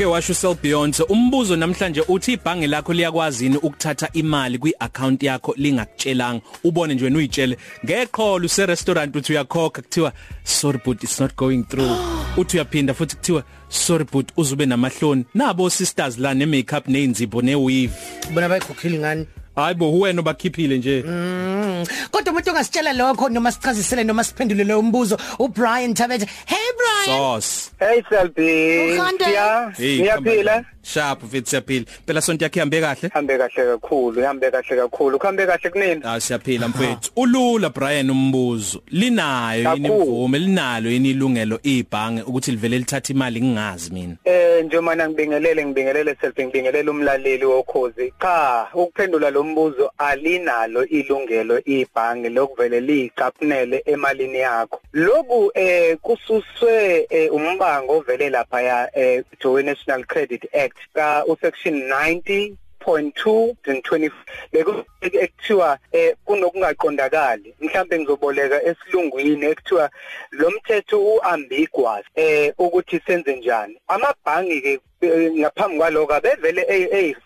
Uke washo Sel Beyonce umbuzo namhlanje uthi ibhange lakho liyakwazi yini ukuthatha imali kwiaccount yakho lingakutshelanga ubone nje wena uyitshele ngeqholo use restaurant uthi uyakhokha kuthiwa sorry but it's not going through. Uthi uyaphinda futhi kuthiwa sorry but uzube namahloni. Nabo sisters la ne makeup neinzipho ne weave bona bayikhokhile ngani hayibo wena obakhiphile nje. Mm. Kodwa umuntu ongasitshela lokho noma sichazisele noma siphendule lo mbuzo uBrian Thabethe. Hey Brian. sauce Hey Selby. Ukhanda? Ya, hey niyaphila? sharp mfethu siyaphila phela sonto yakhe ihambe kahle Hambe kahle kakhulu, hambe kahle kakhulu. Kuhambe kahle kunini? Ah siyaphila mfethu ulula Brian umbuzo linayo yini Kakhulu. imvume linalo yini ilungelo ibhange ukuthi livele lithatha imali ngingazi mina Eh njengoba ngibingelele ngibingelele Selby ngibingelele umlaleli wokhozi. Cha, ukuphendula lo mbuzo alinalo ilungelo ibhange lokuvele liyiqaphunele emalini yakho. Loku eh kususwe eh, umbango ovele lapha ya eh Joe National Credit Act ka usection 90 0.2 and 20 bekuthiwa eh kunokungaqondakali. Mhlambe ngizoboleka esilungwini ekuthiwa lo mthetho uambiguous eh ukuthi senze njani. Amabhangi ke eh, ngaphambi kwaloko abevele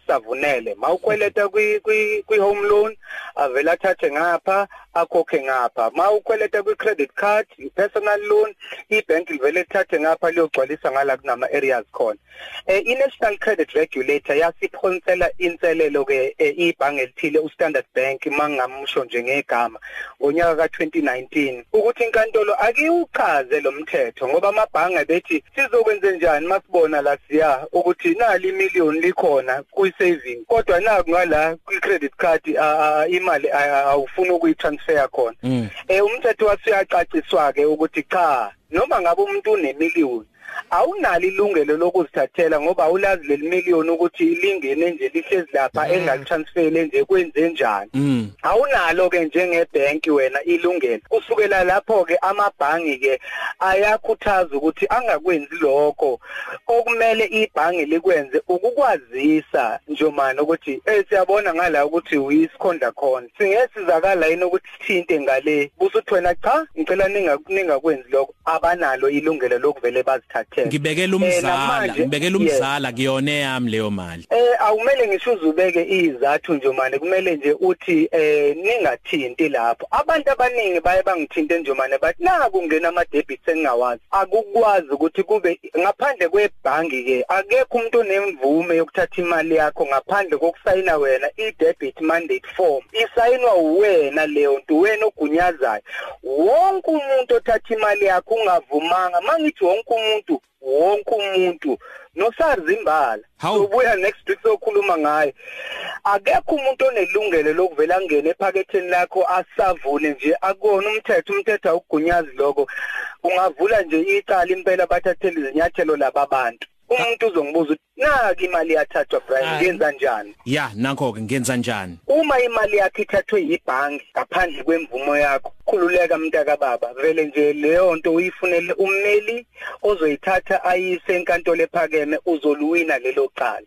eyisavunele mawukweleta kwi kwi home loan avela athathe ngapha akhokhe ngapha. Mawukweleta kwi credit card i personal loan ibank livele lithathe ngapha liyogcwalisa ngala kunama areas khona. Eh i national credit regulator yasiphonsela inselelo ke eh, ibhange elithile u Standard Bank mangamusho nje ngegama ngonyaka ka2019 ukuthi inkantolo akiwuchaze lo mthetho ngoba amabhange bethi sizokwenza njani masibona la siya ukuthi nali million likhona kuyi saving kodwa naku ngala kwi credit card a- a- imali a- a- awufuni ukuyitransfer khona Mm. eh umthetho wasuyacaciswa ke ukuthi cha noma ngabe umuntu unemillion awunalo ilungelo lokuzithathela ngoba awulazi leli million ukuthi lingene nje lihlezi lapha engalitransfele nje kwenze njani. Mm. awunalo ke njengebank wena ilungelo. Kusukela lapho ke amabhangi ke ayakhuthaza ukuthi angakwenzi lokho. Okumele ibhangi likwenze ukukwazisa njomani ukuthi eh siyabona ngala ukuthi uyisikhonda khona. Singesizakala yini ukuthi sithinte ngale? Busuthi wena cha ngicela ningakuninga kwenzi lokho. Abanalo ilungelo lokuvele bazithathele ngibekela Eh, umzala namanje- ngibekela Yes. umzala kuyona yami leyo mali. Eh awumele ngisho uzubeke izathu nje manje kumele nje uthi eh ningathinti lapho. Abantu abaningi baye bangithinte nje manje bathi naku ngena ama debits engingawazi. Akukwazi ukuthi kube ngaphandle kwebhangi ke akekho umuntu onemvume yokuthatha imali yakho ngaphandle kokusayina wena i debit mandate form. Isayinwa uwena leyo nto wena ogunyazayo. Wonke umuntu othatha imali yakho ungavumanga. Mangithi wonke umuntu wonke umuntu nosazimbala Hawu. sobuya next week sokhuluma ngayo akekho umuntu onelungelo lokuvela angene ephaketheni lakho asavule nje akona umthetho umthetho awugunyazi lokho. Ungavula nje icala impela bathathele izinyathelo laba abantu umuntu uzongibuza ukuthi naki imali yathathwa Brian? Hayi. ngenza njani? Ya nakho ke ngenza njani? Uma imali yakho ithathwe yibhangi ngaphandle kwemvumo yakho khululeka mntaka baba. Vele nje leyo nto uyifunele ummeli ozoyithatha ayise enkantolo ephakeme uzoluwina lelo cala.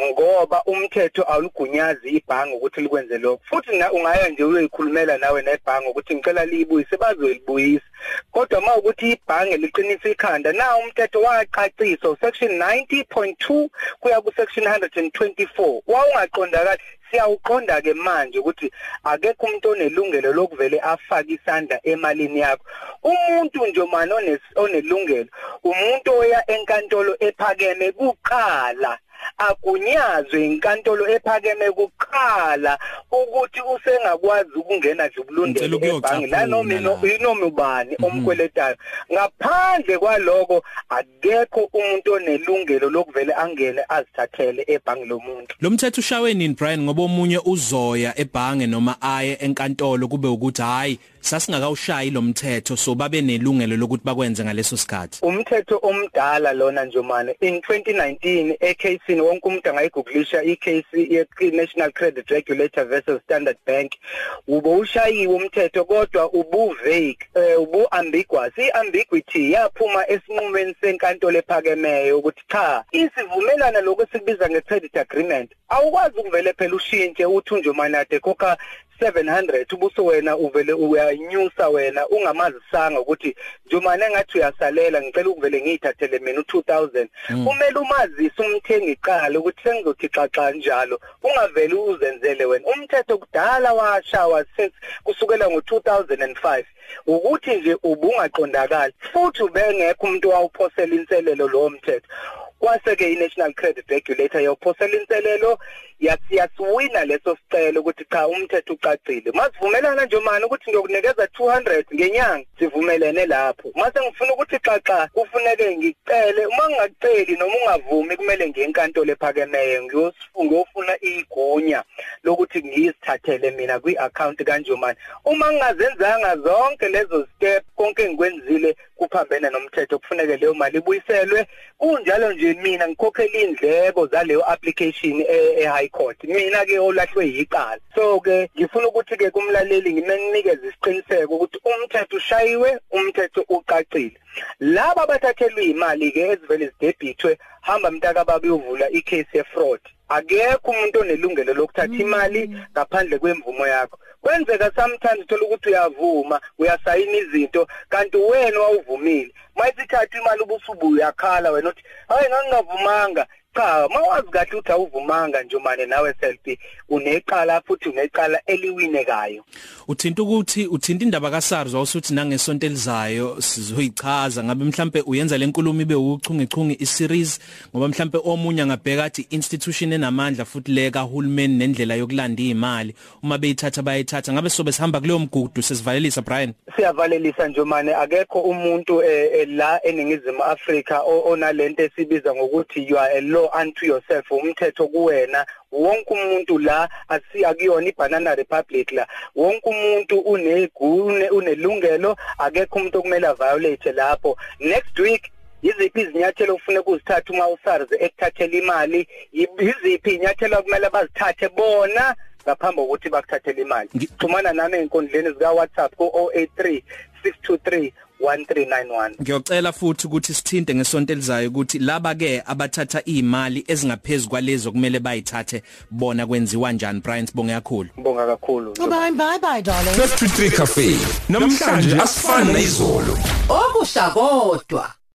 Ngoba umthetho awulugunyazi ibhangi ukuthi likwenze lokho. Futhi na ungaya nje uyoyikhulumela nawe nebhangi ukuthi ngicela liyibuyise bazoyibuyisa. Kodwa uma ukuthi ibhange liqinisa ikhanda na umthetho waqaciswa section 90.2 kuya ku section 124 wawungaqondakali. Siyawuqonda ke manje ukuthi akekho umuntu onelungelo lokuvele afake isandla emalini yakho. Umuntu nje manje ones- onelungelo umuntu oya enkantolo ephakeme kuqala. Agunyazwe inkantolo ephakeme kuqala ukuthi usengakwazi ukungena nje Ngicela ubulundele ukuyocaphuna ebhangi la noma ino- la. inoma ubani omkweletayo. Ngaphandle kwaloko akekho umuntu onelungelo lokuvele angene azithathele ebhangi lomuntu lo mthetho ushawe nini Brian? Ngoba omunye uzoya ebhange noma aye enkantolo kube ukuthi hayi sasingakawushayi lo mthetho so babe nelungelo lokuthi bakwenze ngaleso sikhathi. Umthetho omdala lona nje manje in 2019 ecasini wonke umuntu angayiguglisha icase ye-National Credit Regulator versus Standard Bank. Ube ushayiwe umthetho kodwa ubu vague eh, ubu ambiguous. Iambiguity yaphuma esinqumeni senkantolo ephakemeyo ukuthi cha isivumelana lokusikubiza nge-credit agreement awukwazi ukuvele phela ushintshe uthi nje manade khokha 700 ubuso wena uvele uyanyusa wena ungamazisanga ukuthi njomane engathi uyasalela ngicela ukuvele ngiyithathele mina u2000 kumele umazise umthengi iqala ukuthi sengizothi xaxa njalo ungaveli uzenzele wena. Umthetho kudala washawa since kusukela ngo2005 ukuthi nje ubungaqondakali futhi ubengekho umuntu wawuphosela inselelo lo mthetho. Kwase ke i-National Credit Regulator yophosela inselelo yasiyasiwina leso sicelo ukuthi cha umthetho ucacile. Masivumelana nje manje ukuthi ngiyokunikeza 200 ngenyanga? Sivumelene lapho. Mase ngifuna ukuthi xaxa kufuneke ngicele uma ngingaceli noma ungavumi kumele ngiye enkantolo ephakemeyo ngiyofuna igunya lokuthi ngiyisithathele mina kwi-account kanjomani uma ngingazenzanga zonke lezo step konke engikwenzile kuphambene nomthetho kufuneke leyo mali ibuyiselwe. Kunjalo nje mina ngikhokhela indleko zaleyo application e-high court mina ke olahlwe yiqala so ke ngifuna ukuthi ke kumlaleli ngimenikeze isiqiniseko ukuthi umthetho ushayiwe umthetho ucacile. Laba abathathelwe imali ke ezivele zidebithwe hamba mntaka babe uyovula icase ye fraud akekho umuntu onelungelo lokuthatha imali ngaphandle kwemvumo yakho. Kwenzeka sometimes uthola ukuthi uyavuma uyasayina izinto kanti wena wawuvumile. Mayisithatha imali ubusubuya uyakhala wena uthi hayi ngangingavumanga. Cha mawazi kahle ukuthi awuvumanga nje manje nawe selfie uneqala futhi uneqala eliwinekayo uthinta ukuthi uthinta indaba kaSARS wawusuthi nangesonto elizayo sizoyichaza. Ngabe mhlambe uyenza lenkulumo ibe uchungechunge iseries? Ngoba mhlambe omunye angabheka athi institution enamandla futhi le kahulumeni nendlela yokulanda imali uma beyithatha bayithatha. Ngabe sobe sihamba kuleyo mgudu? Sesivalelisa Brian? Siyavalelisa nje manje akekho umuntu la eningizimu Afrika onalento esibiza ngokuthi you are a law unto yourself umthetho kuwena. Wonke umuntu la asiyakuyona ibanana republic la. Wonke umuntu unegune unelungelo akekho umuntu okumele violate lapho. Next week yiziphi izinyathelo ufuna ukuzithatha uma uSARS ekuthathela imali? Yiziphi inyathelo okumele bazithathe bona ngaphambi kokuthi bakuthathele imali? Xhumana nami einkundleni zika WhatsApp ku 083 623 1391 Ngiyocela futhi ukuthi sithinte ngesonto elizayo ukuthi laba ke abathatha imali ezingaphezulu kwalezo kumele bayithathe bona kwenziwa kanjani Brian? Sibonge kakhulu. Ngibonga kakhulu. Bye bye bye darling. 523 Cafe. Namhlanje asifani nezolo okusha kodwa.